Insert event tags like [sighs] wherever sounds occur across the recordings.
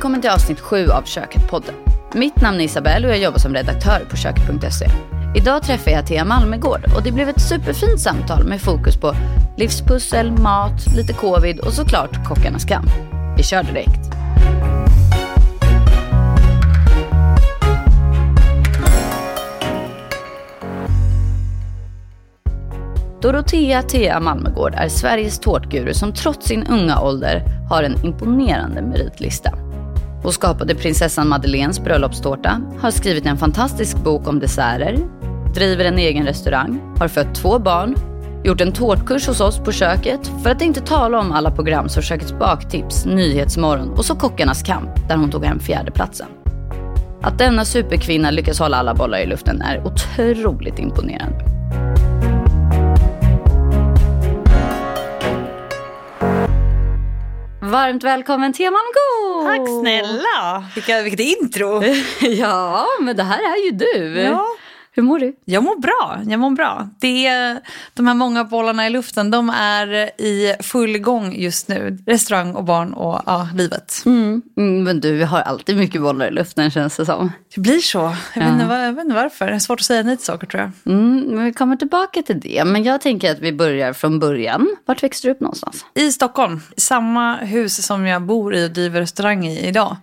Välkommen till avsnitt 7 av Köket-podden. Mitt namn är Isabelle och jag jobbar som redaktör på Köket.se. Idag träffar jag Thea Malmegård och det blev ett superfint samtal med fokus på livspussel, mat, lite covid och såklart kockarnas kamp. Vi kör direkt. Dorotea Thea Malmegård är Sveriges tårtguru som trots sin unga ålder har en imponerande meritlista. Hon skapade prinsessan Madeleines bröllopstårta, har skrivit en fantastisk bok om desserter, driver en egen restaurang, har fött två barn, gjort en tårtkurs hos oss på köket, för att inte tala om alla program som Kökets baktips, Nyhetsmorgon och så Kockarnas kamp, där hon tog hem fjärdeplatsen. Att denna superkvinna lyckas hålla alla bollar i luften är otroligt imponerande. Varmt välkommen till Malmgård! Tack snälla! Vilka, vilket intro! [laughs] ja, men det här är ju du. Ja. Hur mår du? Jag mår bra. Jag mår bra. Det är, de här många bollarna i luften de är i full gång just nu. Restaurang och barn och ja, livet. Mm. Mm, men du har alltid mycket bollar i luften känns det som. Det blir så. Jag, Ja. vet, inte, jag vet inte varför. Det är svårt att säga nej till saker tror jag. Mm, men vi kommer tillbaka till det. Men jag tänker att vi börjar från början. Vart växte du upp någonstans? I Stockholm, samma hus som jag bor i och driver restaurang i idag.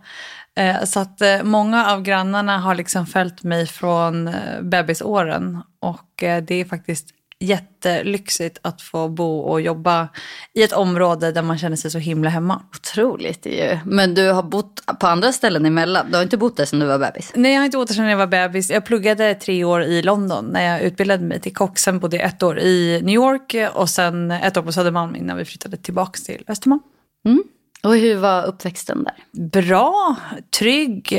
Eh, Så att eh, många av grannarna har liksom följt mig från eh, bebisåren. Och det är faktiskt jättelyxigt att få bo och jobba i ett område där man känner sig så himla hemma. Otroligt ju. Men du har bott på andra ställen emellan. Du har inte bott där sedan du var bebis. Nej, jag har inte återsedan jag var bebis. Jag pluggade tre år i London när jag utbildade mig till kock. Sen bodde jag ett år i New York och sen ett år på Södermalm innan vi flyttade tillbaka till Östermalm. Och hur var uppväxten där? bra, trygg.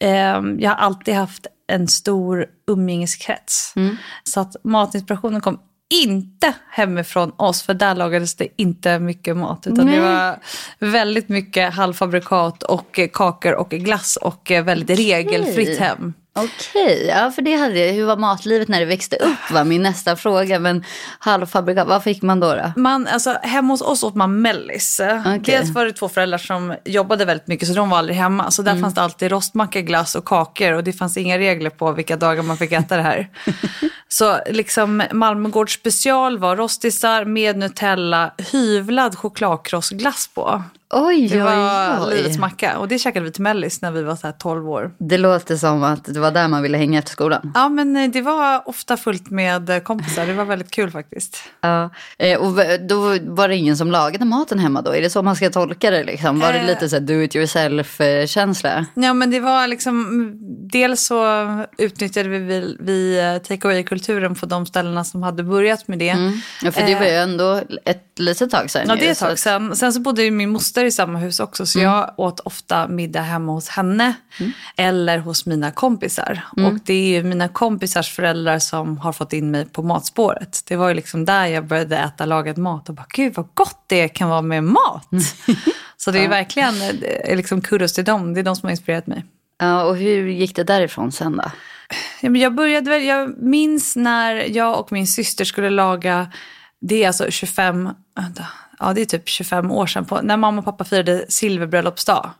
Eh, jag har alltid haft en stor umgängeskrets. Så att matinspirationen kom inte hemifrån oss, för där lagades det inte mycket mat. Utan Nej. det var väldigt mycket halvfabrikat och kakor och glass och eh, väldigt regelfritt hem. Okej, ja för det hade jag. Hur var matlivet när du växte upp var min nästa fråga. Men halvfabrikat, vad fick man då? då? Man, alltså, hemma hos oss åt man mellis. Okej. Dels var det två föräldrar som jobbade väldigt mycket så de var aldrig hemma. Så där Mm. fanns det alltid rostmacka, glass och kakor och det fanns inga regler på vilka dagar man fick äta det här. [laughs] så liksom Malmögårds special var rostisar med Nutella, hyvlad chokladkrossglass på. Oj, Det var oj, livets macka och det käkade vi till mellis när vi var så här 12 år. Det låter som att det var där man ville hänga efter skolan. Ja men eh, det var ofta fullt med eh, kompisar, det var väldigt kul faktiskt. Ja. Eh, Och då var det ingen som lagade maten hemma då? Är det så man ska tolka det? Liksom? Var det lite så do it yourself-känsla? Ja, men det var liksom, mm, dels så utnyttjade vi, vi, take away-kulturen på de ställena som hade börjat med det. Ja, för det var ju ändå ett litet tag sedan. Ja, det är ett tag sedan. Sen så bodde ju min moster i samma hus också, så jag åt ofta middag hemma hos henne eller hos mina kompisar. Och det är ju mina kompisars föräldrar som har fått in mig på matspåret. Det var ju liksom där jag började äta lagad mat och bara, gud vad gott det kan vara med mat. [laughs] så det är verkligen eh, liksom kudos till dem, det är de som har inspirerat mig. Ja, och hur gick det därifrån sen då? Ja, men jag började väl, jag minns när jag och min syster skulle laga, det är alltså 25, vänta, ja det är typ 25 år sedan, på, när mamma och pappa firade silverbröllopsdag.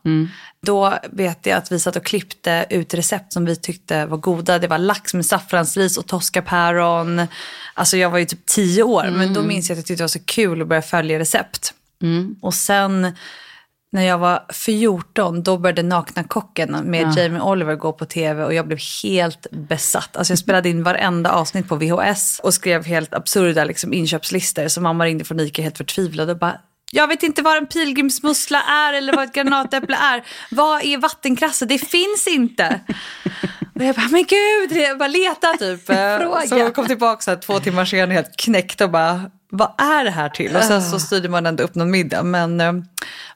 Då vet jag att vi satt och klippte ut recept som vi tyckte var goda. Det var lax med saffransris och toskapäron. Alltså jag var ju typ 10 år, men då minns jag att jag tyckte det var så kul att börja följa recept. Och sen när jag var 14, då började Nakna kocken med Jamie Oliver gå på tv och jag blev helt besatt. Alltså jag spelade in varenda avsnitt på VHS och skrev helt absurda liksom, inköpslistor. Så mamma ringde från Ica helt förtvivlad och bara jag vet inte vad en pilgrimsmussla är eller vad ett granatäpple är. Vad är vattenkrasse? Det finns inte. Och jag bara, men gud, jag bara leta typ. [laughs] Fråga. Så jag kom tillbaka så här, två timmar senare helt knäckt och bara, vad är det här till? Och sen så styrde man ändå upp någon middag. Men eh,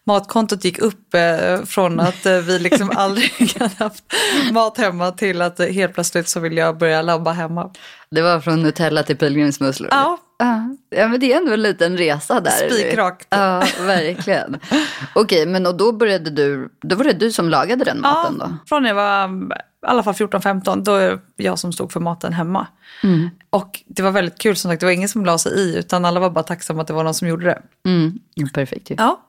matkontot gick upp eh, från att eh, vi liksom [laughs] aldrig hade haft mat hemma till att eh, helt plötsligt så vill jag börja labba hemma. Det var från Nutella till pilgrimsmusslor? Ja. Ja, Ja, men det är ändå en liten resa där. Spikrakt. Ja, verkligen. [laughs] Okej, men och då började du, då var det du som lagade den maten då? från jag var i alla fall 14-15, då är det jag som stod för maten hemma. Mm. Och det var väldigt kul, som sagt, det var ingen som la sig i, utan alla var bara tacksamma att det var någon som gjorde det. Mm. Perfekt ju. Ja.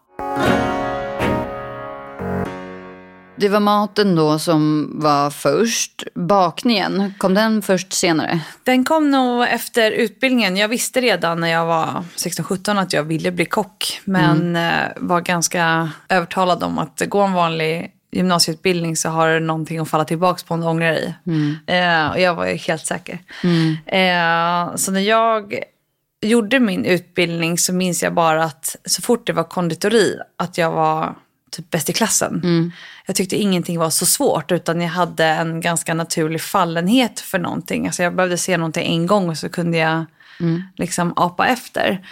Det var maten då som var först. Bakningen, kom den först senare? Den kom nog efter utbildningen. Jag visste redan när jag var 16-17 att jag ville bli kock. Men mm. var ganska övertalad om att gå en vanlig gymnasieutbildning så har du någonting att falla tillbaka på om du ångrar dig. Mm. Eh, och jag var helt säker. Mm. Eh, så när jag gjorde min utbildning så minns jag bara att så fort det var konditori att jag var typ bäst i klassen. Mm. Jag tyckte ingenting var så svårt utan jag hade en ganska naturlig fallenhet för någonting. Alltså jag behövde se någonting en gång och så kunde jag mm. liksom apa efter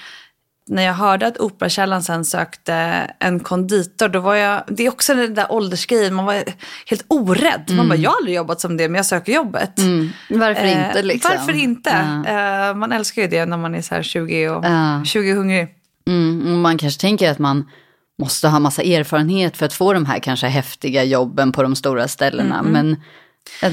när jag hörde att Operakällan sen sökte en konditor, då var jag, det är också den där åldersgrejen, man var helt orädd. Mm. Man bara, jag har aldrig jobbat som det, men jag söker jobbet. Mm. Varför eh, inte liksom? Varför inte? Ja. Eh, man älskar ju det när man är så här 20 och ja. 20 hungrig. Mm. Man kanske tänker att man måste ha massa erfarenhet för att få de här kanske häftiga jobben på de stora ställena. Mm, mm. Men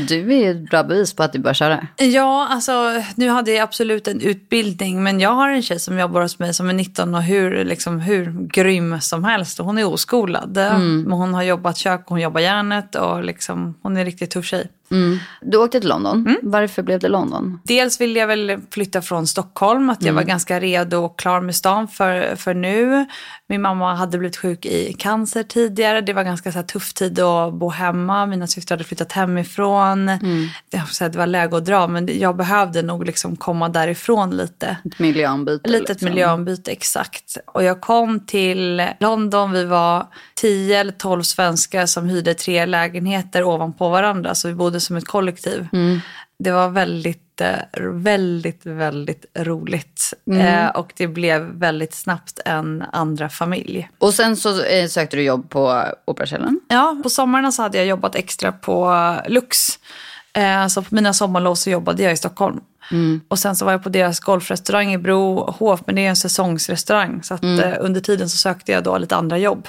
du är ett bra bevis på att du bör köra. Ja, alltså nu hade jag absolut en utbildning. Men jag har en tjej som jobbar hos mig som är 19 och hur, liksom, hur grym som helst. Och hon är oskolad. Mm. Men hon har jobbat kök, hon jobbar järnet och liksom, hon är en riktigt tuff tjej. Mm. Du åkte till London. Mm. Varför blev det London? Dels ville jag väl flytta från Stockholm. Att jag mm. var ganska redo och klar med stan för, för nu. Min mamma hade blivit sjuk i cancer tidigare. Det var ganska så här, tuff tid att bo hemma. Mina systrar hade flyttat hemifrån. Mm. Det, det var läge att dra men jag behövde nog liksom komma därifrån lite. Ett miljöombyte. Lite liksom. miljöombyte, exakt. Och jag kom till London. Vi var tio eller tolv svenskar som hyrde tre lägenheter ovanpå varandra. Så vi bodde som ett kollektiv. Mm. Det var väldigt, eh, väldigt, väldigt roligt. Mm. Eh, och det blev väldigt snabbt en andra familj. Och sen så eh, sökte du jobb på Operakällaren? Ja, på sommarna så hade jag jobbat extra på Lux. Eh, så på mina sommarlov så jobbade jag i Stockholm. Mm. Och sen så var jag på deras golfrestaurang i Brohof, men det är en säsongsrestaurang. Så att, mm. eh, under tiden så sökte jag då lite andra jobb.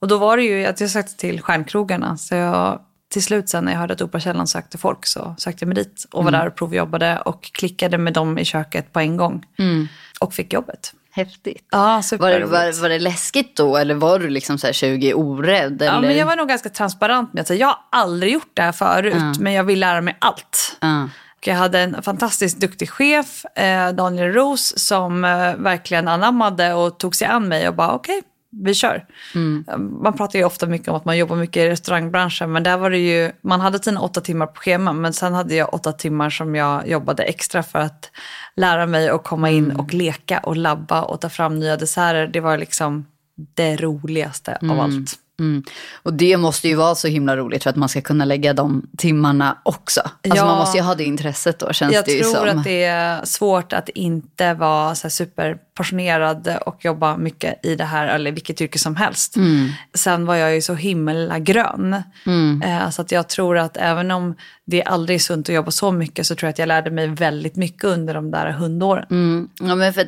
Och då var det ju att jag sökte till stjärnkrogarna. Så jag, till slut sen när jag hörde att Operakällan sökte folk så sökte jag mig dit och var mm. där och provjobbade och klickade med dem i köket på en gång. Mm. Och fick jobbet. Häftigt. Ja, var, det, var, var det läskigt då eller var du liksom så här 20 orädd? Eller? Ja, men jag var nog ganska transparent med att jag har aldrig gjort det här förut mm. men jag vill lära mig allt. Mm. Och jag hade en fantastiskt duktig chef, eh, Daniel Ros, som eh, verkligen anammade och tog sig an mig och bara okej, okay, vi kör. Mm. Man pratar ju ofta mycket om att man jobbar mycket i restaurangbranschen men där var det ju, man hade sina åtta timmar på schema men sen hade jag åtta timmar som jag jobbade extra för att lära mig att komma in mm. och leka och labba och ta fram nya desserter. Det var liksom det roligaste mm. av allt. Mm. Och det måste ju vara så himla roligt för att man ska kunna lägga de timmarna också. Alltså ja, man måste ju ha det intresset då känns det ju som. Jag tror att det är svårt att inte vara så superpassionerad och jobba mycket i det här, eller vilket yrke som helst. Mm. Sen var jag ju så himla grön. Mm. Eh, så att jag tror att även om det aldrig är sunt att jobba så mycket så tror jag att jag lärde mig väldigt mycket under de där hundåren. Mm. Ja, men för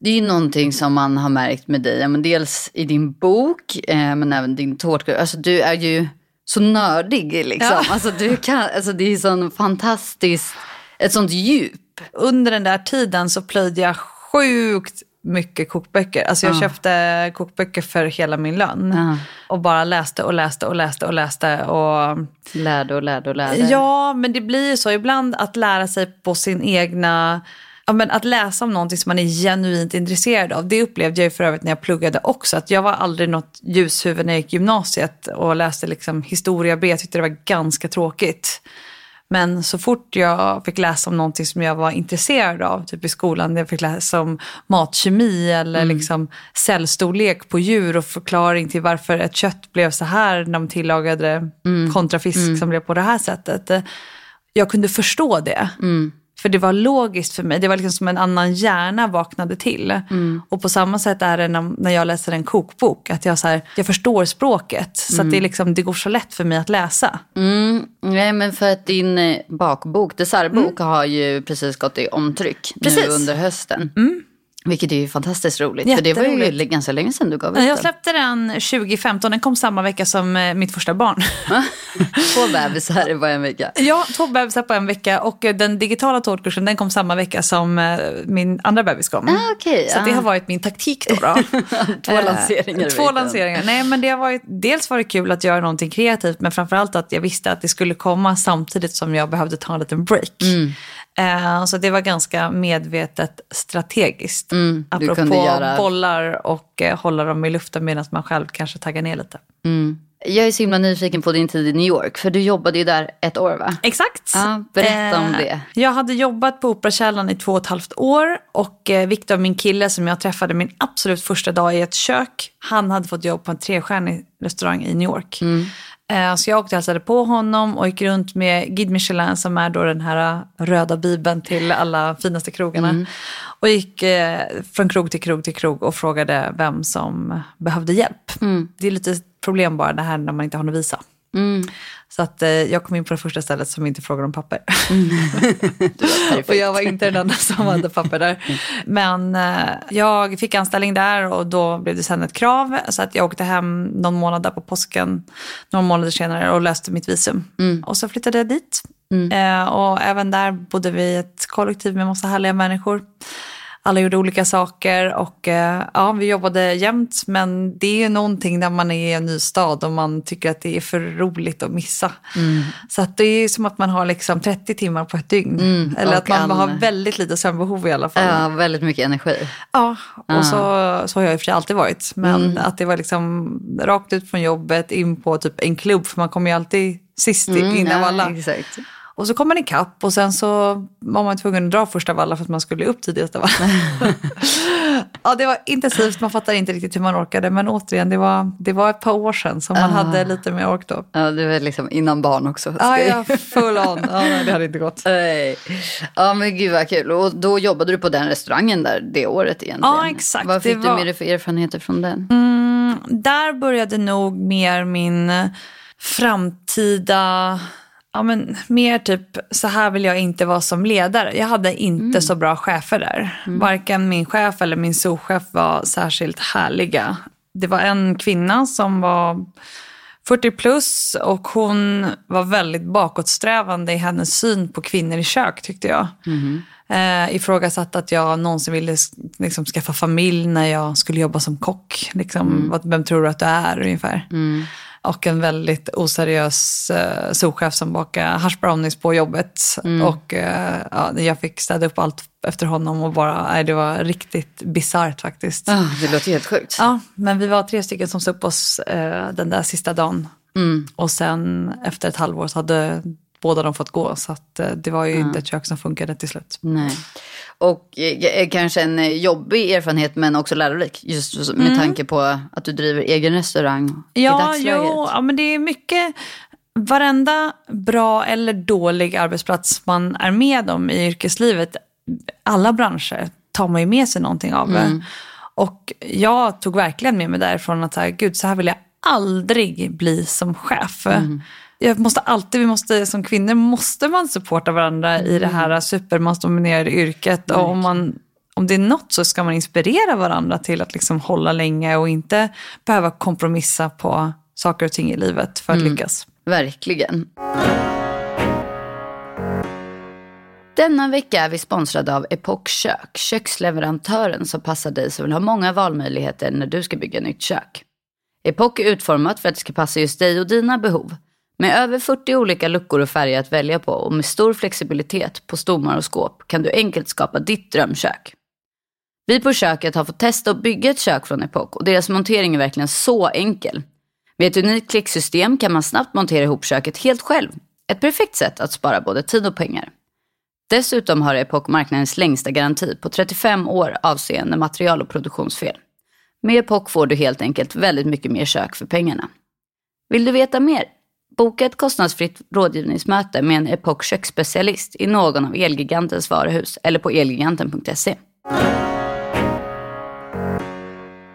det är ju någonting som man har märkt med dig. Men dels i din bok, eh, men även din tårtgrupp. Alltså du är ju så nördig liksom. Ja. Alltså, du kan, alltså, det är sån fantastiskt, ett sånt djup. Under den där tiden så plöjde jag sjukt mycket kokböcker. Alltså jag ja. köpte kokböcker för hela min lön. Ja. Och bara läste och läste och läste och läste. Och... Lärde och lärde och lärde. Ja, men det blir ju så ibland att lära sig på sin egna ja, men att läsa om någonting som man är genuint intresserad av. Det upplevde jag ju för övrigt när jag pluggade också. Att jag var aldrig något ljushuvud när jag gick gymnasiet och läste liksom historia B. Jag tyckte det var ganska tråkigt. Men så fort jag fick läsa om någonting som jag var intresserad av, typ i skolan, jag fick läsa om matkemi eller mm. liksom cellstorlek på djur och förklaring till varför ett kött blev så här när de tillagade det mm. kontra fisk mm. som blev på det här sättet. Jag kunde förstå det. Mm. För det var logiskt för mig. Det var liksom som en annan hjärna vaknade till. Mm. Och på samma sätt är det när, jag läser en kokbok. Att jag, så här, jag förstår språket. Så mm. att det, mm. liksom, det går så lätt för mig att läsa. Mm. Nej, men för att din eh, bakbok, dessertbok, mm. har ju precis gått i omtryck precis. nu under hösten. Vilket är ju fantastiskt roligt. För det var ju ganska länge sedan du gav ut Jag den. släppte den 2015, den kom samma vecka som eh, mitt första barn. [laughs] Två bebisar bara en vecka. Ja, två bebisar på en vecka och eh, den digitala tårtkursen den kom samma vecka som eh, min andra bebis kom. Ah, okej, Så ah. det har varit min taktik då. då. [laughs] Två lanseringar Två lanseringar. Nej, men det har varit, dels var det kul att göra någonting kreativt men framförallt att jag visste att det skulle komma samtidigt som jag behövde ta en liten break. Mm. Eh, så det var ganska medvetet strategiskt. Mm, Apropå kunde göra- bollar och eh, hålla dem i luften medan man själv kanske taggar ner lite. Jag är så himla nyfiken på din tid i New York. För du jobbade ju där ett år va? Exakt. Ja, berätta om Eh, det. Jag hade jobbat på Operakällaren i två och ett halvt år och eh, Viktor, min kille som jag träffade min absolut första dag i ett kök, han hade fått jobb på en trestjärnig restaurang i New York. Mm. Eh, Så jag åkte och hälsade på honom och gick runt med Guide Michelin som är då den här eh, röda bibeln till alla finaste krogarna. Mm. Och gick eh, från krog till krog till krog och frågade vem som behövde hjälp. Mm. Det är lite problem bara det här när man inte har något visa. Så att eh, jag kom in på det första stället som inte frågade om papper. [laughs] och jag var inte den enda som hade papper där. Men eh, jag fick anställning där och då blev det sen ett krav. Så att jag åkte hem någon månad där på påsken, några månader senare och löste mitt visum. Och så flyttade jag dit. Eh, och även där bodde vi i ett kollektiv med massa härliga människor. Alla gjorde olika saker och eh, ja, vi jobbade jämt. Men det är ju någonting när man är i en ny stad och man tycker att det är för roligt att missa. Så att det är som att man har liksom 30 timmar på ett dygn. Eller och att man en- har väldigt lite sömnbehov i alla fall. Ja, väldigt mycket energi. Ja, och så, så har jag i och för sig alltid varit. Men Mm. att det var liksom rakt ut från jobbet in på typ en klubb. För man kommer ju alltid sist Mm, ja, alla. Exakt. Och så kom man ikapp och sen så var man tvungen att dra första av alla för att man skulle upp tidigast av alla. [laughs] ja, det var intensivt. Man fattar inte riktigt hur man orkade. Men återigen, det var, det var ett par år sedan som man hade lite mer ork då. Ja, det var liksom innan barn också. Ska- ja, full on. [laughs] Ja, nej, det hade inte gått. Nej. Ja men gud vad kul. Och då jobbade du på den restaurangen där det året egentligen. Ja, exakt. Vad fick Det du var- med dig för erfarenheter från den? där började nog mer min framtida, ja men mer typ så här vill jag inte vara som ledare. Jag hade inte så bra chefer där. Varken min chef eller min souschef var särskilt härliga. Det var en kvinna som var 40 plus och hon var väldigt bakåtsträvande i hennes syn på kvinnor i kök tyckte jag. Eh, ifrågasatte att jag någonsin ville liksom, skaffa familj när jag skulle jobba som kock. Liksom, vad, Vem tror du att du är ungefär? Och en väldigt oseriös eh, souschef som bakade hash brownies på jobbet. Och eh, ja, jag fick städa upp allt efter honom och bara, nej, det var riktigt bisarrt faktiskt. Ah, det låter helt sjukt. Ja, men vi var tre stycken som sa upp oss eh, den där sista dagen. Och sen efter ett halvår så hade båda de fått gå. Så att, eh, det var ju inte ett kök som funkade till slut. Nej. Och eh, kanske en eh, jobbig erfarenhet men också lärorik. Just med tanke på att du driver egen restaurang i Ja, dagsläget. jo, ja, men det är mycket. Varenda bra eller dålig arbetsplats man är med om i yrkeslivet, alla branscher, tar man ju med sig någonting av. Mm. Och jag tog verkligen med mig därifrån att så här, gud, så här vill jag aldrig bli som chef. Mm. Jag måste alltid, vi måste, som kvinnor måste man supporta varandra i det Mm. här supermansdominerade yrket. Och om, man, om det är något så ska man inspirera varandra till att liksom hålla länge och inte behöva kompromissa på saker och ting i livet för att Mm. lyckas. Verkligen. Denna vecka är vi sponsrade av Epoch Kök, köksleverantören som passar dig som vill ha många valmöjligheter när du ska bygga nytt kök. Epoch är utformat för att det ska passa just dig och dina behov. Med över 40 olika luckor och färger att välja på och med stor flexibilitet på stommar och skåp kan du enkelt skapa ditt drömkök. Vi på köket har fått testa att bygga ett kök från Epoch och deras montering är verkligen så enkel. Med ett unikt klicksystem kan man snabbt montera ihop köket helt själv. Ett perfekt sätt att spara både tid och pengar. Dessutom har Epoch marknadens längsta garanti på 35 år avseende material och produktionsfel. Med Epoch får du helt enkelt väldigt mycket mer kök för pengarna. Vill du veta mer? Boka ett kostnadsfritt rådgivningsmöte med en Epoch köksspecialist i någon av Elgigantens varuhus eller på elgiganten.se.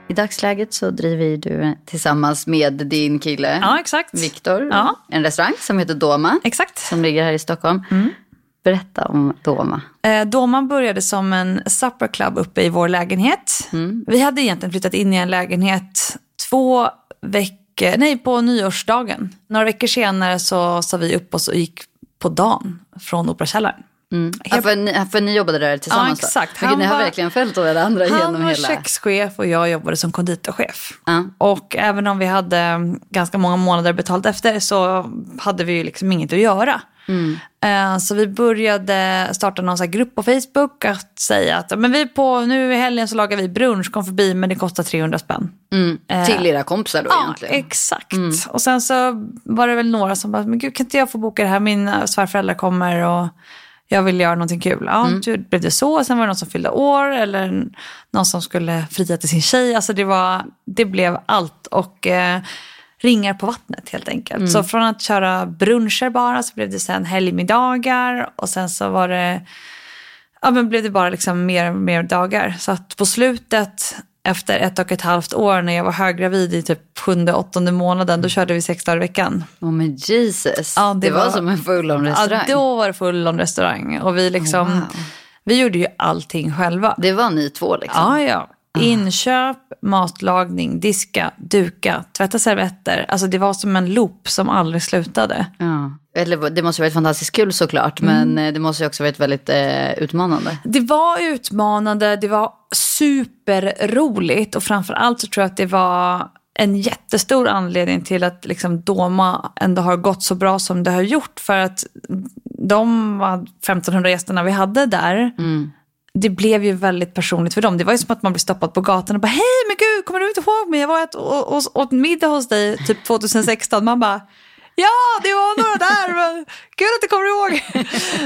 I dagsläget så driver du tillsammans med din kille Ja, exakt. Viktor Ja. en restaurang som heter Doma Exakt. som ligger här i Stockholm. Berätta om Doma. Eh, Doma började som en supper club uppe i vår lägenhet. Mm. Vi hade egentligen flyttat in i en lägenhet två veckor, nej på nyårsdagen. Några veckor senare så sa vi upp oss och gick på dagen från Operakällaren. Ja, för, ni, för ni jobbade där tillsammans Ja, exakt. Vilket ni har var- verkligen följt varandra Han genom var hela... kökschef och jag jobbade som konditorchef. Ja. Och även om vi hade ganska många månader betalt efter så hade vi ju liksom inget att göra. Mm. Eh, Så vi började starta någon så grupp på Facebook att säga att men vi på, nu i helgen så lagar vi brunch, kom förbi men det kostar 300 spänn. Mm. Till era kompisar då Ja, egentligen? exakt. Och sen så var det väl några som bara, men gud kan inte jag få boka det här, mina svärföräldrar kommer och jag vill göra någonting kul. Ja, då blev det så. Sen var det någon som fyllde år eller någon som skulle fria till sin tjej. Alltså det, var, det blev allt och eh, ringar på vattnet helt enkelt. Så från att köra bruncher bara så blev det sen helgmiddagar och sen så var det ja, men blev det bara liksom mer och mer dagar. Så att på slutet, efter ett och ett halvt år när jag var höggravid i typ sjunde, åttonde månaden, då körde vi sex dagar i veckan. Åh men Jesus, Ja, det, det var, var- som en full om restaurang. Ja, då var det full om restaurang. Och vi liksom, Wow. vi gjorde ju allting själva. Det var ni två liksom? Ja, ja. Inköp, matlagning, diska, duka, tvätta servetter. Alltså det var som en loop som aldrig slutade. Ja. Eller, det måste ha varit fantastiskt kul såklart, Mm. men eh, det måste ju också ha varit väldigt eh, utmanande. Det var utmanande, det var superroligt och framför allt så tror jag att det var en jättestor anledning till att liksom Doma ändå har gått så bra som det har gjort. För att de var 1500 gästerna vi hade där, det blev ju väldigt personligt för dem. Det var ju som att man blev stoppad på gatan och bara hej men gud kommer du inte ihåg mig? Jag var åt, åt, och, åt middag hos dig typ 2016. Man bara ja det var några där men kul att du kommer ihåg.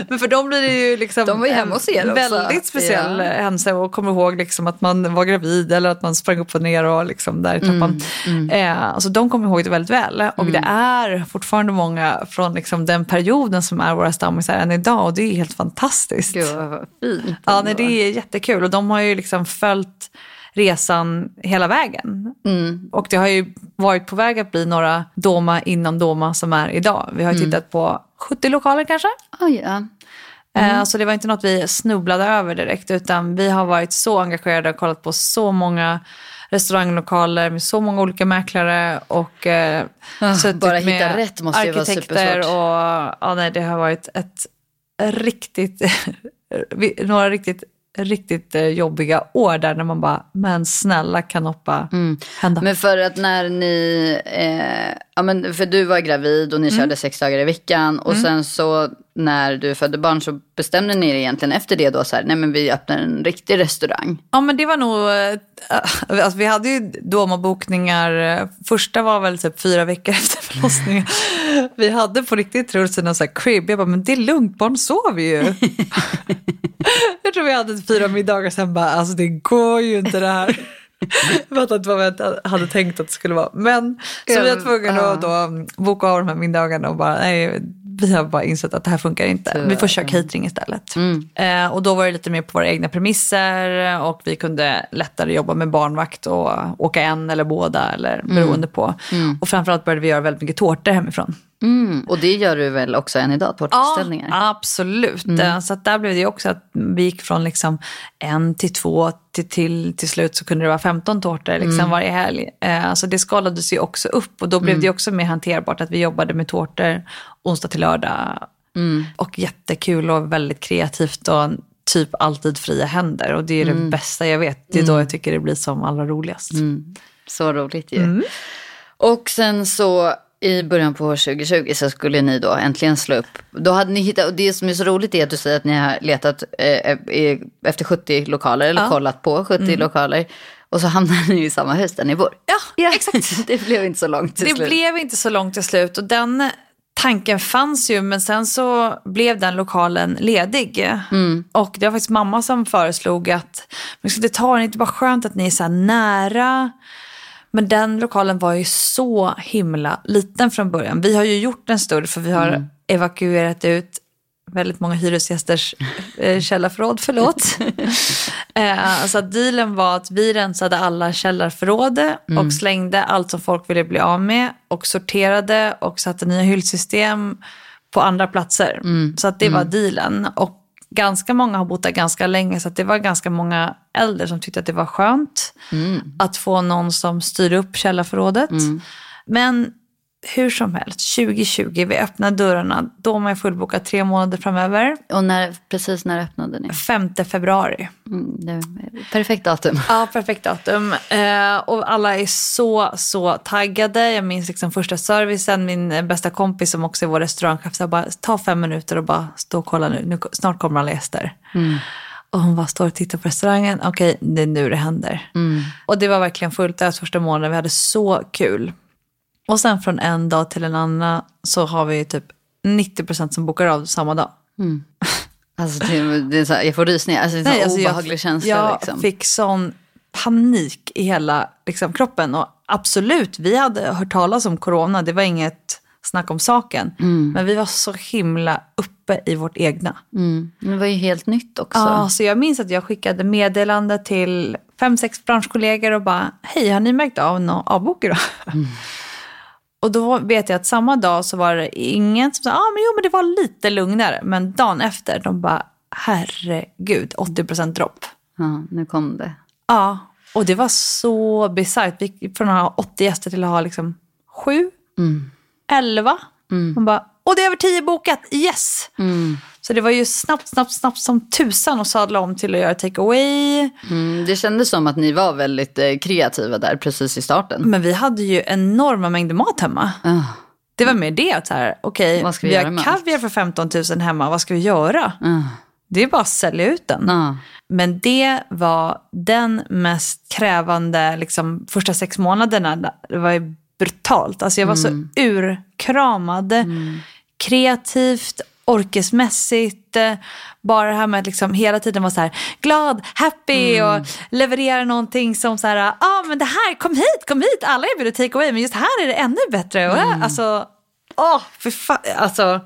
[laughs] men för dem blir det ju liksom De var ju hemma hos er också. väldigt speciell Ja. händelse och kommer ihåg liksom att man var gravid eller att man sprang upp och ner och liksom där i trappan. Mm, Eh, alltså de kommer ihåg det väldigt väl. Och det är fortfarande många från liksom den perioden som är våra stammisar än idag och det är helt fantastiskt. Gud vad fint. Ja, nej, det är jättekul och de har ju liksom följt resan hela vägen. Mm. Och det har ju varit på väg att bli några Doma inom Doma som är idag. Vi har Mm. tittat på 70 lokaler kanske. Oj, ja. Eh, Så det var inte något vi snubblade över direkt utan vi har varit så engagerade och kollat på så många restauranglokaler med så många olika mäklare och eh, suttit bara hitta med rätt måste arkitekter och ja, nej, det har varit ett riktigt, [laughs] några riktigt, riktigt eh, jobbiga år där när man bara, men snälla kan hoppa hända. Men för att när ni, eh, ja men för du var gravid och ni Mm. körde sex dagar i veckan och sen så när du födde barn så bestämde ni er egentligen efter det då så här, nej men vi öppnar en riktig restaurang. Ja men det var nog, eh, alltså vi hade ju Doma-bokningar, eh, första var väl typ fyra veckor [laughs] efter förlossningen. Vi hade på riktigt Truls en sån här crib, jag bara men det är lugnt, barn sover ju. [laughs] jag tror vi hade fyra middagar sen bara, alltså det går ju inte det här. Jag fattar inte vad vi hade tänkt att det skulle vara. Men så vi var tvungna att då boka av de här middagarna och bara, nej, vi har bara insett att det här funkar inte. Vi får köra catering istället. Eh, och då var det lite mer på våra egna premisser och vi kunde lättare jobba med barnvakt och åka en eller båda eller beroende på. Och framförallt började vi göra väldigt mycket tårtor hemifrån. Mm. Och det gör du väl också än idag, tårtbeställningar? Ja, absolut. Eh, Så att där blev det också att vi gick från liksom en till två till, till, till slut så kunde det vara 15 tårtor liksom varje helg. Eh, Så det skalades ju också upp och då blev det ju också mer hanterbart att vi jobbade med tårtor onsdag till lördag. Och jättekul och väldigt kreativt och typ alltid fria händer. Och det är det bästa jag vet. Det är då jag tycker det blir som allra roligast. Så roligt ju. Mm. Och sen så i början på 2020 så skulle ni då äntligen slå upp. Då hade ni hittat, och det som är så roligt är att du säger att ni har letat eh, eh, efter 70 lokaler, eller kollat på 70 Mm. lokaler. Och så hamnar ni i samma hus där ni bor. Ja, [laughs] exakt. [laughs] det blev inte så långt till Det slut. blev inte så långt till slut och den tanken fanns ju men sen så blev den lokalen ledig. Och det var faktiskt mamma som föreslog att men ska inte ta det är inte bara skönt att ni är så här nära. Men den lokalen var ju så himla liten från början. Vi har ju gjort den större för vi har evakuerat ut väldigt många hyresgästers eh, källarförråd, förlåt. [laughs] eh, så att dealen var att vi rensade alla källarförråd och slängde allt som folk ville bli av med och sorterade och satte nya hyllsystem på andra platser. Så att det var dealen. Och ganska många har bott där ganska länge så det var ganska många äldre som tyckte att det var skönt att få någon som styr upp källarförrådet. Men hur som helst, 2020, vi öppnar dörrarna, då har man fullbokat tre månader framöver. Och när, precis när öppnade ni? 5 februari. Mm, är perfekt datum. [laughs] Ja, perfekt datum. Eh, och alla är så, så taggade. Jag minns liksom första servicen, min bästa kompis som också är vår restaurangchef sa bara ta fem minuter och bara stå och kolla nu, nu snart kommer alla gäster. Och hon bara står och tittar på restaurangen, okej det är nu det händer. Och det var verkligen fullt ös första månaden, vi hade så kul. Och sen från en dag till en annan så har vi typ 90% som bokar av samma dag. Alltså, det, det är så här, jag får rysningar. Alltså, det är en Nej, alltså jag- obehaglig känsla. Jag liksom. fick sån panik i hela liksom, kroppen. Och absolut, vi hade hört talas om corona. Det var inget snack om saken. Mm. Men vi var så himla uppe i vårt egna. Mm. Det var ju helt nytt också. Ja, så jag minns att jag skickade meddelande till fem, sex branschkollegor och bara, hej, har ni märkt av några avbok idag? [laughs] Och då vet jag att samma dag så var det ingen som sa, ah, men jo men det var lite lugnare. Men dagen efter, de bara, herregud, 80% dropp. Ja, nu kom det. Ja, och det var så bisarrt. Vi gick från att ha 80 gäster till att ha liksom 7, 11. Man bara, och det är över 10 bokat, yes! Så det var ju snabbt, snabbt, snabbt som tusan att sadla om till att göra take away. Mm, det kändes som att ni var väldigt eh, kreativa där precis i starten. Men vi hade ju enorma mängder mat hemma. Ah, Det var mer det, att så här, okej, ska vi vi, göra har kaviar för 15 000 hemma, vad ska vi göra? ah, Det är bara att sälja ut den. ah. Men det var den mest krävande liksom, första sex månaderna. Det var ju brutalt. Alltså jag var så urkramad. Kreativt, orkesmässigt. eh, Bara det här med att liksom hela tiden vara så här glad, happy och leverera någonting som så här, ja ah, men det här, kom hit, kom hit, alla erbjuder take away men just här är det ännu bättre. Och, äh, Alltså, åh, för fan, alltså.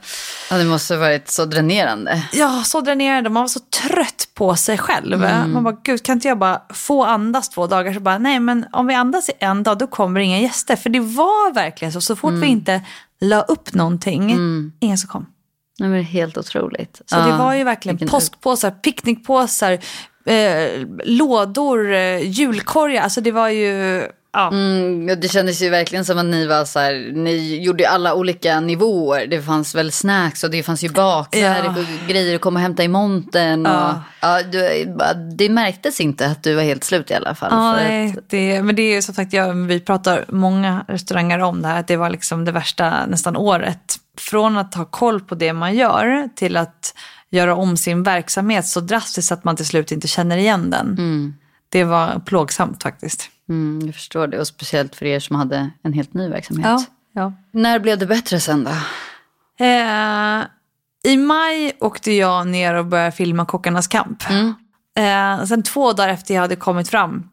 Ja, det måste ha varit så dränerande. Ja, så dränerande. Man var så trött på sig själv. Man bara, gud kan inte jag bara få andas två dagar? Så bara, nej men om vi andas i en dag då kommer inga gäster. För det var verkligen så. Så fort vi inte la upp någonting, ingen som kom. Nej, men helt otroligt. Så det var ju verkligen påskpåsar, picknickpåsar, eh, lådor, eh, julkorgar. Alltså det var ju, ja. Mm, ja, det kändes ju verkligen som att ni var så här, ni gjorde alla olika nivåer. Det fanns väl snacks och det fanns ju bakar, Ja. var grejer att komma och hämta i montern. Och, Ja. ja, du, det märktes inte att du var helt slut i alla fall. Ja, nej, att, det, men det är ju som sagt, jag, vi pratar många restauranger om det här, att det var liksom det värsta nästan året. Från att ha koll på det man gör till att göra om sin verksamhet så drastiskt att man till slut inte känner igen den. Det var plågsamt faktiskt. Mm, jag förstår det. Och speciellt för er som hade en helt ny verksamhet. Ja, ja. När blev det bättre sen då? Eh, I maj åkte jag ner och började filma Kockarnas kamp. Eh, sen två dagar efter jag hade kommit fram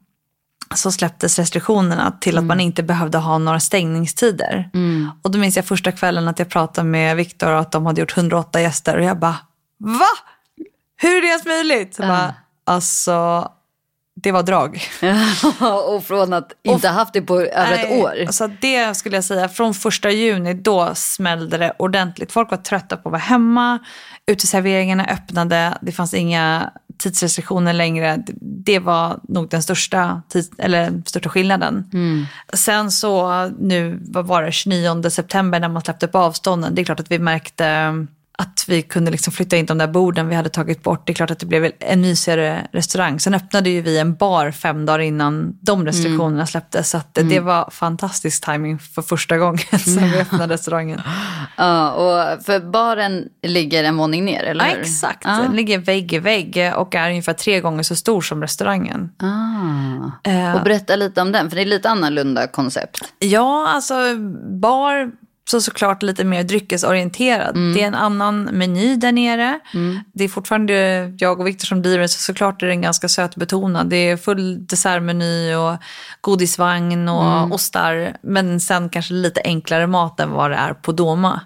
så släpptes restriktionerna till att man inte behövde ha några stängningstider. Och då minns jag första kvällen att jag pratade med Viktor och att de hade gjort 108 gäster och jag bara, va? Hur är det ens möjligt? Så bara, alltså, det var drag. [laughs] och från att inte haft det på över ett Nej, år. Så det skulle jag säga, från första juni då smällde det ordentligt. Folk var trötta på att vara hemma, uteserveringarna öppnade, det fanns inga tidsrestriktioner längre. Det- var nog den största, tids, eller största skillnaden. Sen så nu, vad var det, 29 september när man släppte på avstånden, det är klart att vi märkte att vi kunde liksom flytta in de där borden vi hade tagit bort. Det är klart att det blev en mysigare restaurang. Sen öppnade ju vi en bar fem dagar innan de restriktionerna släpptes. Så att det var fantastisk timing för första gången [laughs] sen vi öppnade restaurangen. Ja, och för baren ligger en våning ner, eller Ja, hur? exakt, Ja. den ligger vägg i vägg och är ungefär tre gånger så stor som restaurangen. Ah. Eh, Och berätta lite om den, för det är lite annorlunda koncept. Ja, alltså bar så såklart lite mer dryckesorienterad. Det är en annan meny där nere. Det är fortfarande jag och Viktor som driver så såklart är den ganska sötbetonad. Det är full dessertmeny och godisvagn och ostar. Men sen kanske lite enklare mat än vad det är på Doma.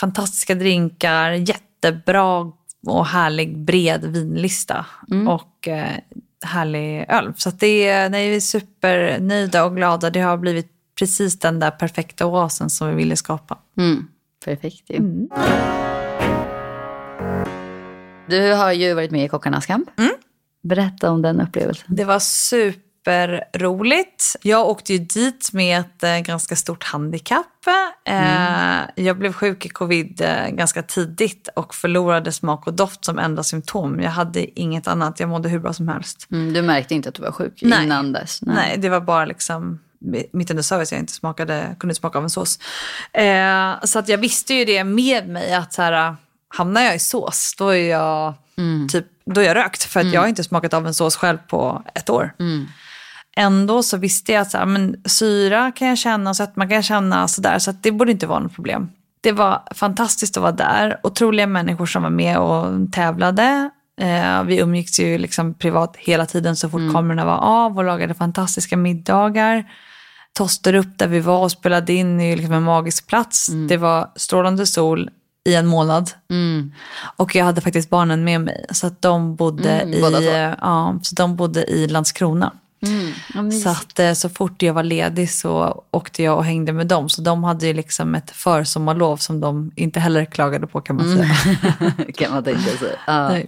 Fantastiska drinkar, jättebra och härlig bred vinlista. Och eh, härlig öl. Så det är, nej, vi är supernöjda och glada. Det har blivit precis den där perfekta oasen som vi ville skapa. Mm. Perfekt ju. Mm. Du har ju varit med i Kockarnas kamp. Mm. Berätta om den upplevelsen. Det var superroligt. Jag åkte ju dit med ett äh, ganska stort handikapp. Mm. Eh, jag blev sjuk i covid äh, ganska tidigt och förlorade smak och doft som enda symptom. Jag hade inget annat, jag mådde hur bra som helst. Mm, du märkte inte att du var sjuk Nej. innan dess? Nej. Nej, det var bara liksom mitt under service jag inte smakade, kunde smaka av en sås. Eh, så att jag visste ju det med mig att så här, hamnar jag i sås då är jag, mm. typ, då är jag rökt. För att mm. jag har inte smakat av en sås själv på ett år. Mm. Ändå så visste jag att så här, men syra kan jag känna, sötma kan jag känna sådär. Så att det borde inte vara något problem. Det var fantastiskt att vara där. Otroliga människor som var med och tävlade. Eh, vi umgicks ju liksom privat hela tiden så fort mm. kamerorna var av och lagade fantastiska middagar. Tosterup där vi var och spelade in är liksom en magisk plats. Mm. Det var strålande sol i en månad. Mm. Och jag hade faktiskt barnen med mig. Så att de bodde, Mm, i, två. ja, så de bodde i Landskrona. Mm. Så att eh, så fort jag var ledig så åkte jag och hängde med dem. Så de hade ju liksom ett försommarlov som de inte heller klagade på kan man säga. [laughs] kan man tänka sig. Ja.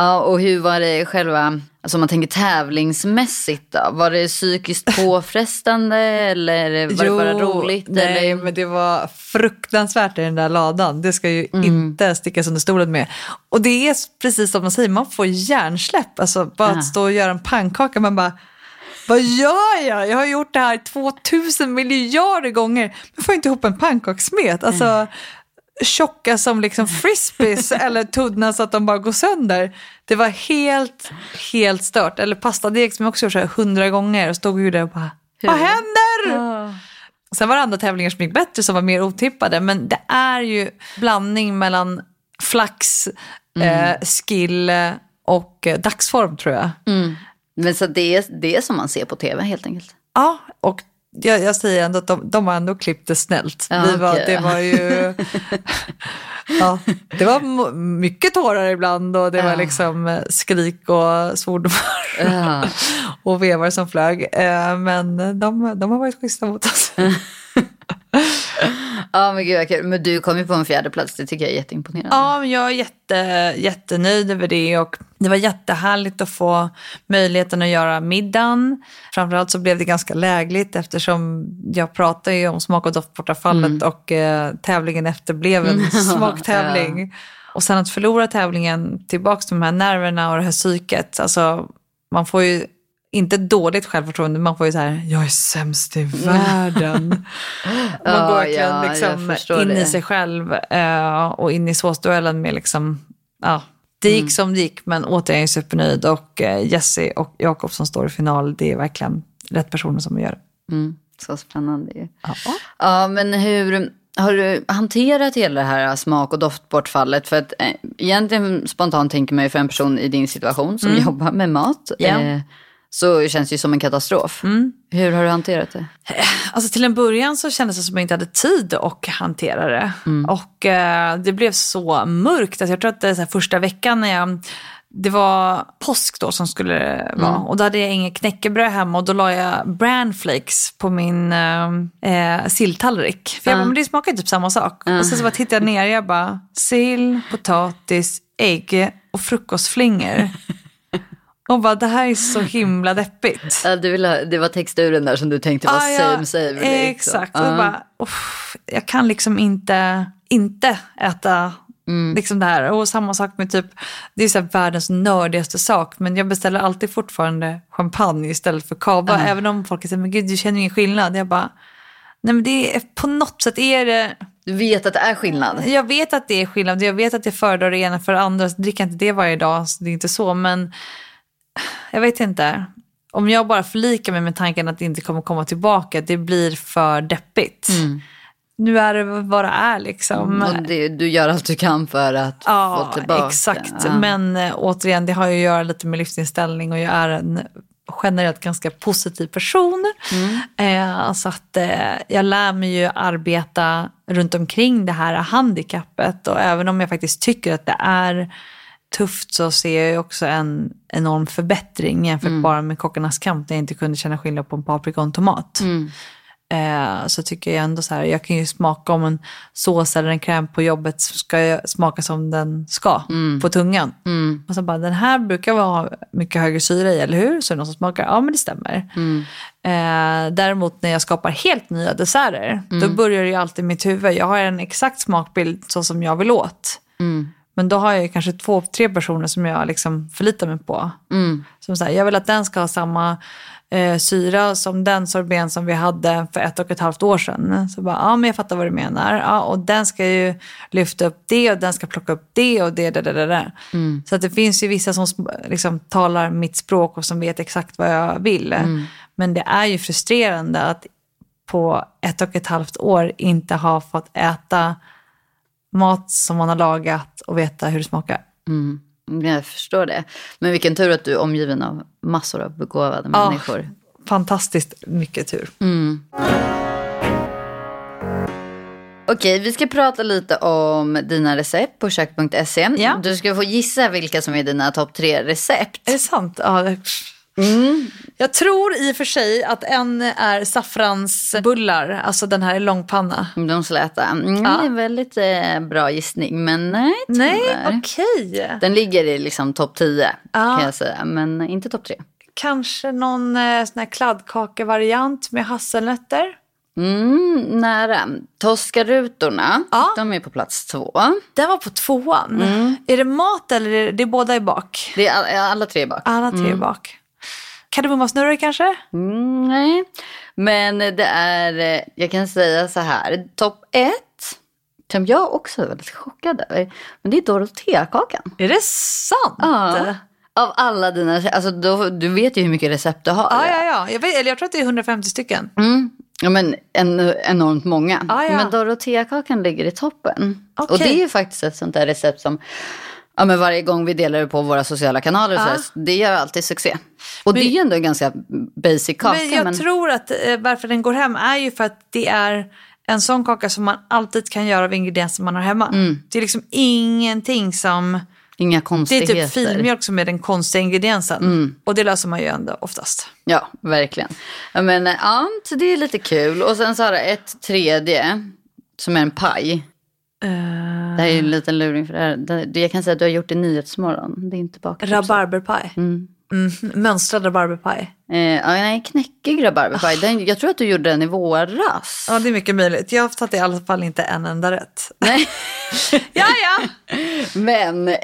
Ja, och hur var det själva, alltså om man tänker tävlingsmässigt då? Var det psykiskt [laughs] påfrestande eller var det bara roligt? Nej, eller? men det var fruktansvärt i den där ladan. Det ska ju Mm. inte stickas under stolen med. Och det är precis som man säger, man får hjärnsläpp. Alltså bara Ja. att stå och göra en pannkaka, man bara vad gör jag? Jag har gjort det här 2000 miljarder gånger. Men får inte ihop en pannkakssmet. Alltså tjocka som liksom frisbees [laughs] eller tunna så att de bara går sönder. Det var helt, helt stört. Eller pastadeg som jag också gjort så här hundra gånger och stod ju där och bara, vad händer? Ja. Sen var det andra tävlingar som gick bättre som var mer otippade. Men det är ju blandning mellan flax, eh, skill och eh, dagsform tror jag. Mm. Men så det är det är som man ser på tv helt enkelt? Ja, och jag, jag säger ändå att de, de har ändå klippt det snällt. Ja, Vi var, okej. Det var ju... [laughs] ja, det var mycket tårar ibland och det var Ja. liksom eh, skrik och svordomar Ja. [laughs] och vevar som flög. Eh, Men de, de har varit schyssta mot oss. [laughs] ja men gud vad kul. Men du kom ju på en fjärde plats. det tycker jag är jätteimponerande. Ja, men jag är jätte, jättenöjd över det och det var jättehärligt att få möjligheten att göra middagen. Framförallt så blev det ganska lägligt eftersom jag pratade ju om smak och doftbortafallet och eh, tävlingen efter blev en [laughs] smaktävling. Och sen att förlora tävlingen, tillbaka till de här nerverna och det här psyket. Alltså, man får ju inte dåligt självförtroende, man får ju så här, jag är sämst i [laughs] världen. Man Ja, går verkligen ja, jag liksom in det. i sig själv eh, och in i såsduellen med liksom, ja, det gick Mm. som det gick men återigen supernöjd och eh, Jesse och Jakob som står i final, det är verkligen rätt personer som gör det. Mm. Så spännande ju. Ja. Ja, men hur har du hanterat hela det här smak och doftbortfallet? För att eh, egentligen spontant tänker man ju för en person i din situation som jobbar med mat. Ja. Eh, så känns det ju som en katastrof. Hur har du hanterat det? Alltså till en början så kändes det som att jag inte hade tid att hantera det. Och eh, det blev så mörkt. Alltså jag tror att det så första veckan när jag det var påsk då som skulle vara. Och då hade jag inget knäckebröd hemma och då la jag branflakes på min eh, eh, silltallrik. För jag bara, men det smakar ju typ samma sak. Och sen så bara tittade jag ner och jag bara, sill, potatis, ägg och frukostflingor. [laughs] och bara, det här är så himla deppigt. Ja, du vill ha, det var texturen där som du tänkte var Ah, ja, same same. liksom. Exakt. Ja. jag, bara, "Uff, jag kan liksom inte, inte äta Mm. liksom det här. Och samma sak med typ, det är så världens nördigaste sak, men jag beställer alltid fortfarande champagne istället för kava. Även om folk säger, men gud du känner ingen skillnad. Jag bara, nej men det är, på något sätt är det, Du vet att det är skillnad. jag vet att det är skillnad. Jag vet att jag föredrar det ena för det andra. Så dricker jag inte det varje dag, så det är inte så. Men jag vet inte. Om jag bara förlikar mig med tanken att det inte kommer komma tillbaka, det blir för deppigt. Nu är det vad det är liksom. Och det, du gör allt du kan för att Ja, få tillbaka. exakt. Ja. Men eh, återigen, det har ju att göra lite med livsinställning och jag är en generellt ganska positiv person. Eh, så att eh, jag lär mig ju arbeta runt omkring det här handikappet och även om jag faktiskt tycker att det är tufft så ser jag också en enorm förbättring jämfört bara med Kockarnas kamp där jag inte kunde känna skillnad på en paprika och en tomat. eh, så tycker jag ändå så här, jag kan ju smaka om en sås eller en kräm på jobbet ska jag smaka som den ska på tungan. Och så bara, den här brukar vara mycket högre syra i, eller hur? Så är det någon som smakar, ja men det stämmer. Eh, däremot när jag skapar helt nya desserter, då börjar det ju alltid i mitt huvud. Jag har en exakt smakbild så som jag vill åt. Men då har jag ju kanske två, tre personer som jag liksom förlitar mig på. Som säger, jag vill att den ska ha samma eh, syra som den sorbeten som vi hade för ett och ett halvt år sedan. Så bara, ja men jag fattar vad du menar. Ja, och den ska ju lyfta upp det och den ska plocka upp det och det, det, det, det, det. Så att det finns ju vissa som liksom talar mitt språk och som vet exakt vad jag vill. Men det är ju frustrerande att på ett och ett halvt år inte ha fått äta mat som man har lagat och veta hur det smakar. Mm, jag förstår det. Men vilken tur att du är omgiven av massor av begåvade människor. Fantastiskt mycket tur. Okej, vi ska prata lite om dina recept på kök.se. Ja. Du ska få gissa vilka som är dina topp tre recept. Är det sant? Ja, det... Jag tror i och för sig att en är saffransbullar, alltså den här långpanna. De släta. Mm, Ja. Det är en väldigt eh, bra gissning, men nej Nej, okej. Den ligger i liksom topp 10 Ja. kan jag säga, men inte topp 3. Kanske någon eh, sån här kladdkakevariant med hasselnötter. Mm, nära. Toscarutorna, Ja. de är på plats två. Den var på tvåan. Är det mat eller är det, det är båda i bak? Det är all, alla tre bak. Alla tre i bak. Kardemummasnurror kanske? Mm, nej, men det är, eh, jag kan säga så här, topp ett, som jag också är väldigt chockad över, men det är Doroteakakan. Är det sant? Ja. Av alla dina, alltså då, du vet ju hur mycket recept du har. Ja, ja, ja. Jag, vet, eller jag tror att det är 150 stycken. Mm. Ja, men en, enormt många. Ja, ja. Men Doroteakakan ligger i toppen. Okej. Och det är ju faktiskt ett sånt där recept som ja, men varje gång vi delar det på våra sociala kanaler så Ja. här, det gör alltid succé. Och det är ju ändå en ganska basic kaka. Men jag men... tror att eh, varför den går hem är ju för att det är en sån kaka som man alltid kan göra av ingredienser man har hemma. Det är liksom ingenting som... Inga Det är konstigheter. typ filmjölk som är den konstiga ingrediensen. Och det löser man ju ändå oftast. Ja, verkligen. Men, ja, så det är lite kul. Och sen så har det ett tredje som är en paj. Det här är en liten luring för det här. Det, jag kan säga att du har gjort det i Nyhetsmorgon. Det är inte bakat. Rabarberpaj. Mm. Mönstrad rabarberpaj. Eh, ja, nej, knäckig rabarberpaj. Den, jag tror att du gjorde den i våras. Ja, det är mycket möjligt. Jag har tagit i alla fall inte en enda rätt. Nej. [laughs] ja, ja. Men eh,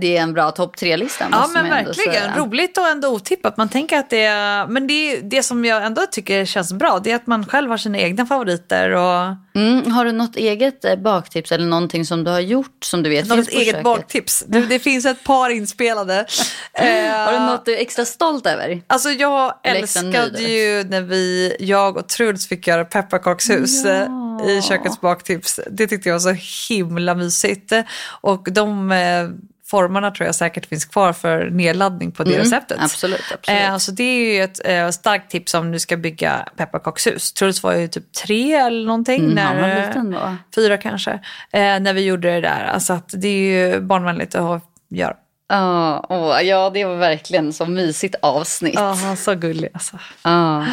det är en bra topp tre-lista. Ja, men verkligen. säga. Roligt och ändå otippat. Man tänker att det är... Men det, det som jag ändå tycker känns bra, det är att man själv har sina egna favoriter. Och Mm, har du något eget eh, baktips eller någonting som du har gjort som du vet något finns på eget köket? baktips. Det, det finns ett par inspelade. Eh, [laughs] Har du något du är extra stolt över? Alltså jag Nöjd älskade ju när vi, jag och Truls fick göra pepparkakshus eh, Ja. i kökets baktips. Det tyckte jag var så himla mysigt. Och de eh, formarna tror jag säkert finns kvar för nedladdning på det receptet. Mm, Absolut, absolut. Eh, så det är ju ett eh, starkt tips om du ska bygga pepparkakshus. Truls var ju typ tre eller någonting. Mm, han var när, liten då. Fyra kanske. Eh, när vi gjorde det där. Alltså att det är ju barnvänligt att ha- göra. Ja, åh, ja, det var verkligen så mysigt avsnitt. Ja, är så gullig alltså. Ja.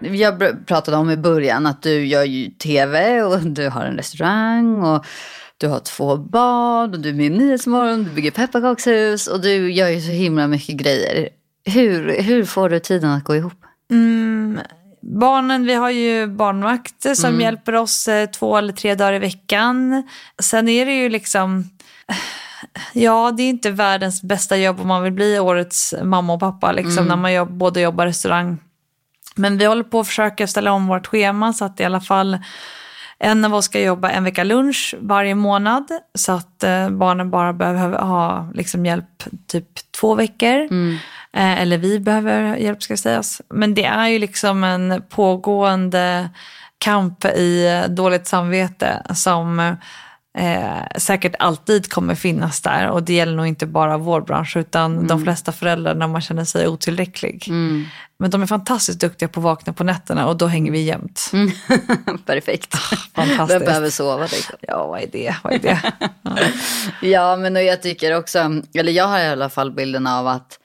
Jag pratade om i början att du gör ju tv och du har en restaurang och du har två barn och du är med i Nyhetsmorgon, du bygger pepparkakshus och du gör ju så himla mycket grejer. Hur, hur får du tiden att gå ihop? Mm, barnen, vi har ju barnvakt som hjälper oss eh, två eller tre dagar i veckan. Sen är det ju liksom, [sighs] ja det är inte världens bästa jobb om man vill bli årets mamma och pappa liksom, när man jobb, både jobbar restaurang. Men vi håller på att försöka ställa om vårt schema så att i alla fall en av oss ska jobba en vecka lunch varje månad så att eh, barnen bara behöver ha liksom, hjälp typ två veckor. Eh, eller vi behöver hjälp ska sägas. Men det är ju liksom en pågående kamp i dåligt samvete som eh, säkert alltid kommer finnas där. Och det gäller nog inte bara vår bransch utan de flesta föräldrar när man känner sig otillräcklig. Men de är fantastiskt duktiga på att vakna på nätterna och då hänger vi jämt. [laughs] Perfekt. fantastiskt. Vem behöver sova? Liksom. Ja, vad är det? Vad är det? Ja. [laughs] Ja, men och jag tycker också, eller jag har i alla fall bilden av att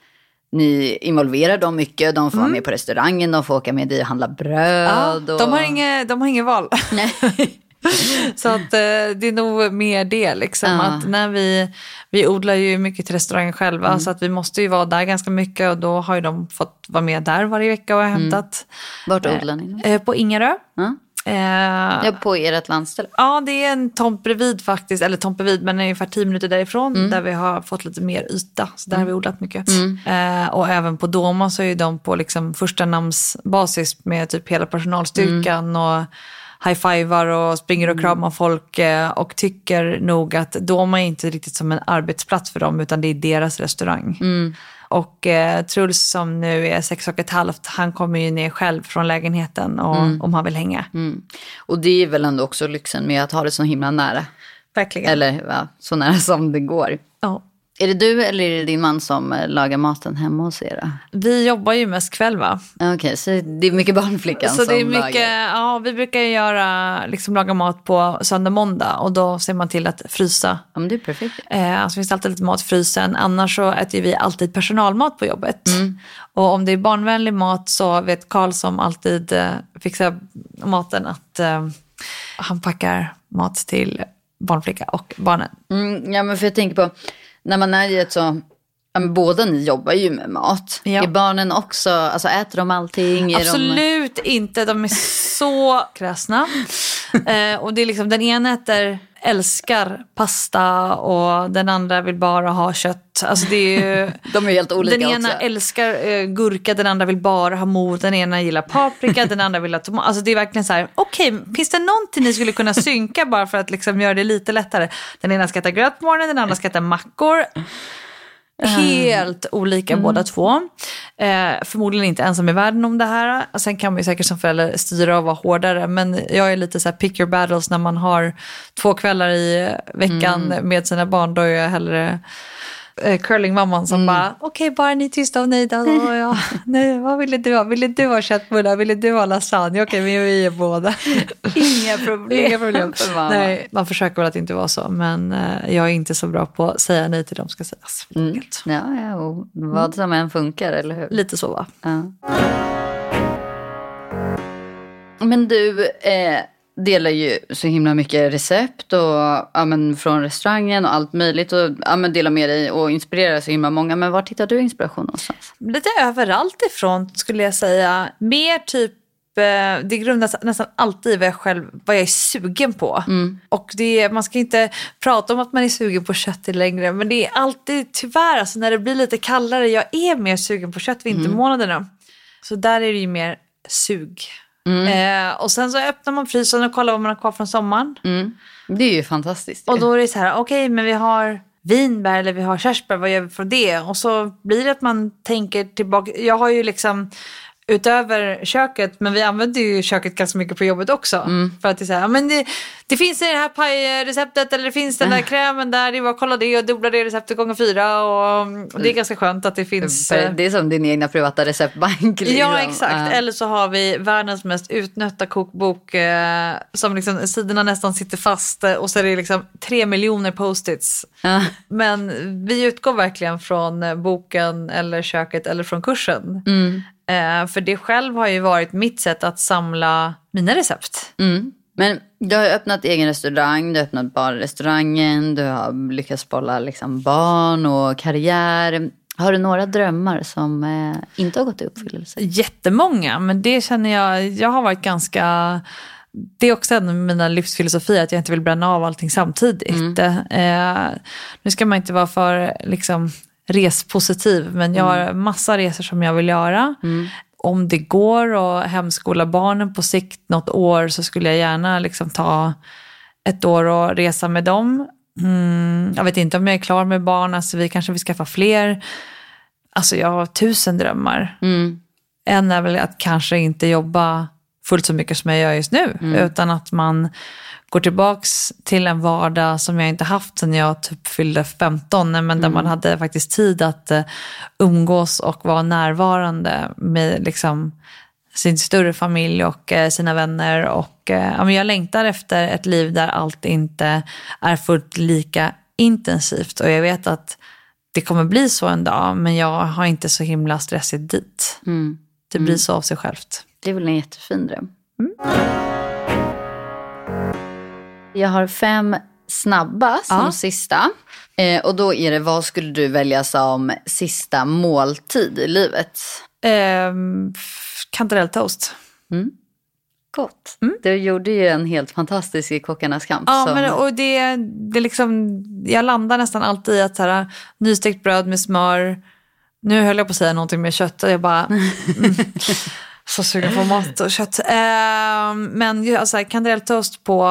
ni involverar dem mycket. De får vara med på restaurangen, de får åka med dig och handla bröd. Ja, och... de, har inget, de har inget val. [laughs] [laughs] Så att, eh, det är nog mer det. Liksom, Ja. att när vi, vi odlar ju mycket till restaurangen själva så att vi måste ju vara där ganska mycket och då har ju de fått vara med där varje vecka och hämtat. Vart odlar ni? då? Eh, på Ingarö. Ja. Eh, Ja, på ert landställe? Ja, det är en tomt bredvid faktiskt, eller tomt bredvid, men ungefär 10 minuter därifrån där vi har fått lite mer yta. Så där har vi odlat mycket. Eh, och även på Doma så är de på liksom första namnsbasis med typ hela personalstyrkan och high-fivar och springer och kramar folk eh, och tycker nog att Doma är inte riktigt som en arbetsplats för dem utan det är deras restaurang. Och eh, Truls som nu är sex och ett halvt, han kommer ju ner själv från lägenheten och, om han vill hänga. Mm. Och det är väl ändå också lyxen med att ha det så himla nära. Verkligen. Eller ja, så nära som det går. Ja. Är det du eller är det din man som eh, lagar maten hemma hos er? då? Vi jobbar ju mest kväll va? Okej, så det är mycket barnflickan Så som det är mycket, lagar? ja vi brukar göra, liksom laga mat på söndag, måndag och då ser man till att frysa. Ja, men det är perfekt. Eh, så finns det alltid lite mat i frysen. Annars så äter vi alltid personalmat på jobbet. Och om det är barnvänlig mat så vet Karl som alltid eh, fixar maten att eh, han packar mat till barnflicka och barnen. Mm, ja, men för jag tänker på, när man är i ett så... Ja, men båda ni jobbar ju med mat. Ja. Är barnen också, alltså äter de allting? Är De... Absolut inte, de är så [laughs] kräsna. Eh, och det är liksom, den ena äter, älskar pasta och den andra vill bara ha kött. Alltså det är ju, [laughs] De är helt olika den ena också. älskar eh, gurka, den andra vill bara ha mor, den ena gillar paprika, den andra vill ha tomat. Alltså det är verkligen så här, okej, finns det någonting ni skulle kunna synka bara för att liksom göra det lite lättare? Den ena ska äta gröt på morgonen, den andra ska äta mackor. Helt olika båda två. Eh, förmodligen inte ensam i världen om det här. Sen kan man ju säkert som förälder styra och vara hårdare. Men jag är lite så här pick your battles när man har två kvällar i veckan med sina barn. Då är jag hellre curlingmamman som bara, okej bara ni är tysta och nöjda. Och [laughs] jag, nej, vad ville du ha? Ville du ha köttbullar? Ville du ha lasagne? Okej, men vi är båda. [laughs] Inga problem. Inga problem. för mamma. Nej, man försöker väl att inte vara så. Men eh, jag är inte så bra på att säga nej till dem ska sägas. Mm. Ja, ja, och vad som än funkar, eller hur? Lite så va? Ja. Men du eh, delar ju så himla mycket recept och, ja, men, från restaurangen och allt möjligt. Och ja, men, delar med dig och inspirerar så himla många. Men var hittar du inspiration någonstans? Lite överallt ifrån skulle jag säga. Mer typ eh, det grundas nästan alltid i vad jag själv vad jag är sugen på. Och det man ska inte prata om att man är sugen på kött längre. Men det är alltid tyvärr, alltså, när det blir lite kallare, jag är mer sugen på kött vintermånaderna. Så där är det ju mer sug. Eh, och sen så öppnar man frysen och kollar vad man har kvar från sommaren. Mm. Det är ju fantastiskt. Och då är det så här, okej men vi har vinbär eller vi har körsbär, vad gör vi från det? Och så blir det att man tänker tillbaka. Jag har ju liksom utöver köket, men vi använder ju köket ganska mycket på jobbet också. För att det är så här, men det, det finns i det här pajreceptet eller det finns den där krämen där, det är bara att kolla det och dubbla det receptet gånger fyra. Och, det är ganska skönt att det finns. eh, det är som din egna privata receptbank. Liksom. Ja, exakt. Ja. Eller så har vi världens mest utnötta kokbok eh, som liksom, sidorna nästan sitter fast eh, och så är det liksom tre miljoner post-its. Ja. Men vi utgår verkligen från eh, boken eller köket eller från kursen. Mm. Eh, för det själv har ju varit mitt sätt att samla mina recept. Mm. Men du har öppnat egen restaurang, du har öppnat barrestaurangen, du har lyckats bolla liksom barn och karriär. Har du några drömmar som eh, inte har gått i uppfyllelse? Jättemånga, men det känner jag, jag har varit ganska det är också en av mina livsfilosofier, att jag inte vill bränna av allting samtidigt. Eh, nu ska man inte vara för liksom, respositiv, men jag har massa resor som jag vill göra. Om det går att hemskola barnen på sikt något år så skulle jag gärna liksom, ta ett år och resa med dem. Mm, jag vet inte om jag är klar med barn, alltså, vi kanske vill skaffa fler. Alltså jag har tusen drömmar. Mm. En är väl att kanske inte jobba fullt så mycket som jag gör just nu. Utan att man går tillbaks till en vardag som jag inte haft sedan jag typ fyllde 15. Men där man hade faktiskt tid att eh, umgås och vara närvarande med liksom, sin större familj och eh, sina vänner. Och, eh, ja, men jag längtar efter ett liv där allt inte är fullt lika intensivt. Och jag vet att det kommer bli så en dag, men jag har inte så himla stressigt dit. Mm. Det blir så av sig självt. Det är väl en jättefin dröm. Jag har fem snabba som Ja. sista. Eh, och då är det, vad skulle du välja som sista måltid i livet? F- kantarelltoast. Gott. Du gjorde ju en helt fantastisk i Kockarnas kamp. Ja, som, men, och det, det liksom, jag landar nästan alltid i att så här, nystekt bröd med smör. Nu höll jag på att säga någonting med kött och jag bara... [laughs] Mm, så sugen på mat och kött. Ehm, men alltså, kantarelltoast på,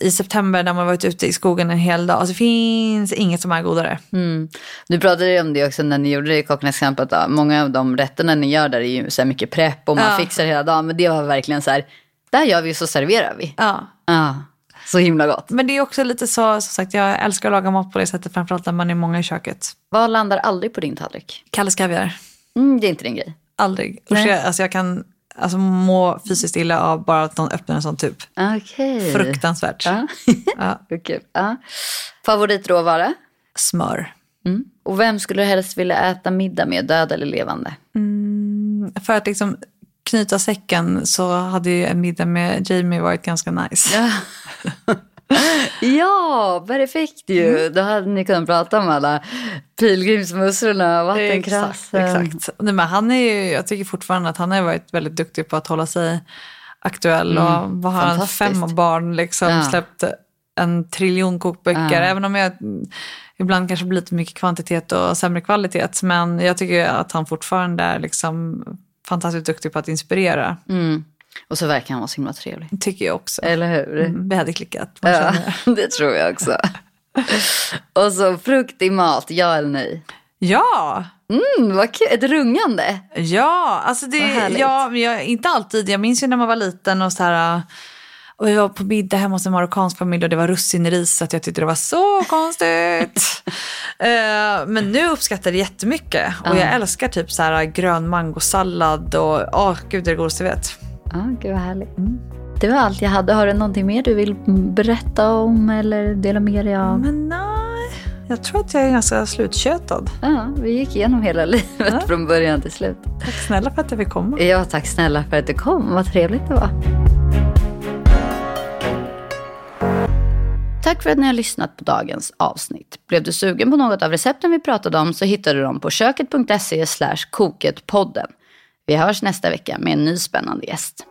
i september när man varit ute i skogen en hel dag. Alltså, det finns inget som är godare. Mm. Du pratade ju om det också när ni gjorde det i Kockarnas kamp. Att, ja, många av de rätterna ni gör där är ju så mycket prepp och man Ja. fixar hela dagen. Men det var verkligen så här, där gör vi så serverar vi. Ja. Ja, så himla gott. Men det är också lite så, som sagt, jag älskar att laga mat på det sättet. Framförallt när man är många i köket. Vad landar aldrig på din tallrik? Kalles kaviar. Mm, det är inte din grej. Aldrig. Usch, jag, alltså jag kan alltså, må fysiskt illa av bara att någon öppnar en sån typ. Okej. Fruktansvärt. Ja. [laughs] Ja. Kul. Ja. Favoritråvara? Smör. Mm. Och vem skulle du helst vilja äta middag med, död eller levande? För att liksom knyta säcken så hade ju en middag med Jamie varit ganska nice. ja, [laughs] [laughs] perfekt ju. Då hade ni kunnat prata om alla pilgrimsmusslorna och vattenkrassen. Exakt. exakt. Nej, men han är ju, jag tycker fortfarande att han har varit väldigt duktig på att hålla sig aktuell. Och vad har han? Fem barn liksom. Ja. Släppt en triljon kokböcker. Ja. Även om jag mm, ibland kanske blir lite mycket kvantitet och sämre kvalitet. Men jag tycker att han fortfarande är liksom fantastiskt duktig på att inspirera. Mm. Och så verkar han vara så himla trevlig. Tycker jag också. Eller hur? Mm, Vi hade klickat. Man Ja, känner. [laughs] det tror jag också. [laughs] och så frukt i mat, ja eller nej? Ja, Mm, vad kul. Ett rungande. Ja, alltså det, ja, jag, inte alltid. Jag minns ju när man var liten och så här, och vi var på middag hemma hos en marockansk familj och det var russin i ris så att jag tyckte det var så [laughs] konstigt. Eh, men nu uppskattar jag det jättemycket och jag älskar typ så här grön mangosallad och åh gud det är det godaste jag vet. Ja, gud vad härligt. Det var allt jag hade. Har du någonting mer du vill berätta om eller dela med dig av? Men nej, jag tror att jag är ganska slutkörtad. Ja, vi gick igenom hela [laughs] livet från början till slut. Tack snälla för att jag fick komma. Ja, tack snälla för att du kom. Vad trevligt det var. Tack för att ni har lyssnat på dagens avsnitt. Blev du sugen på något av recepten vi pratade om så hittar du dem på köket.se koketpodden. Vi hörs nästa vecka med en ny spännande gäst.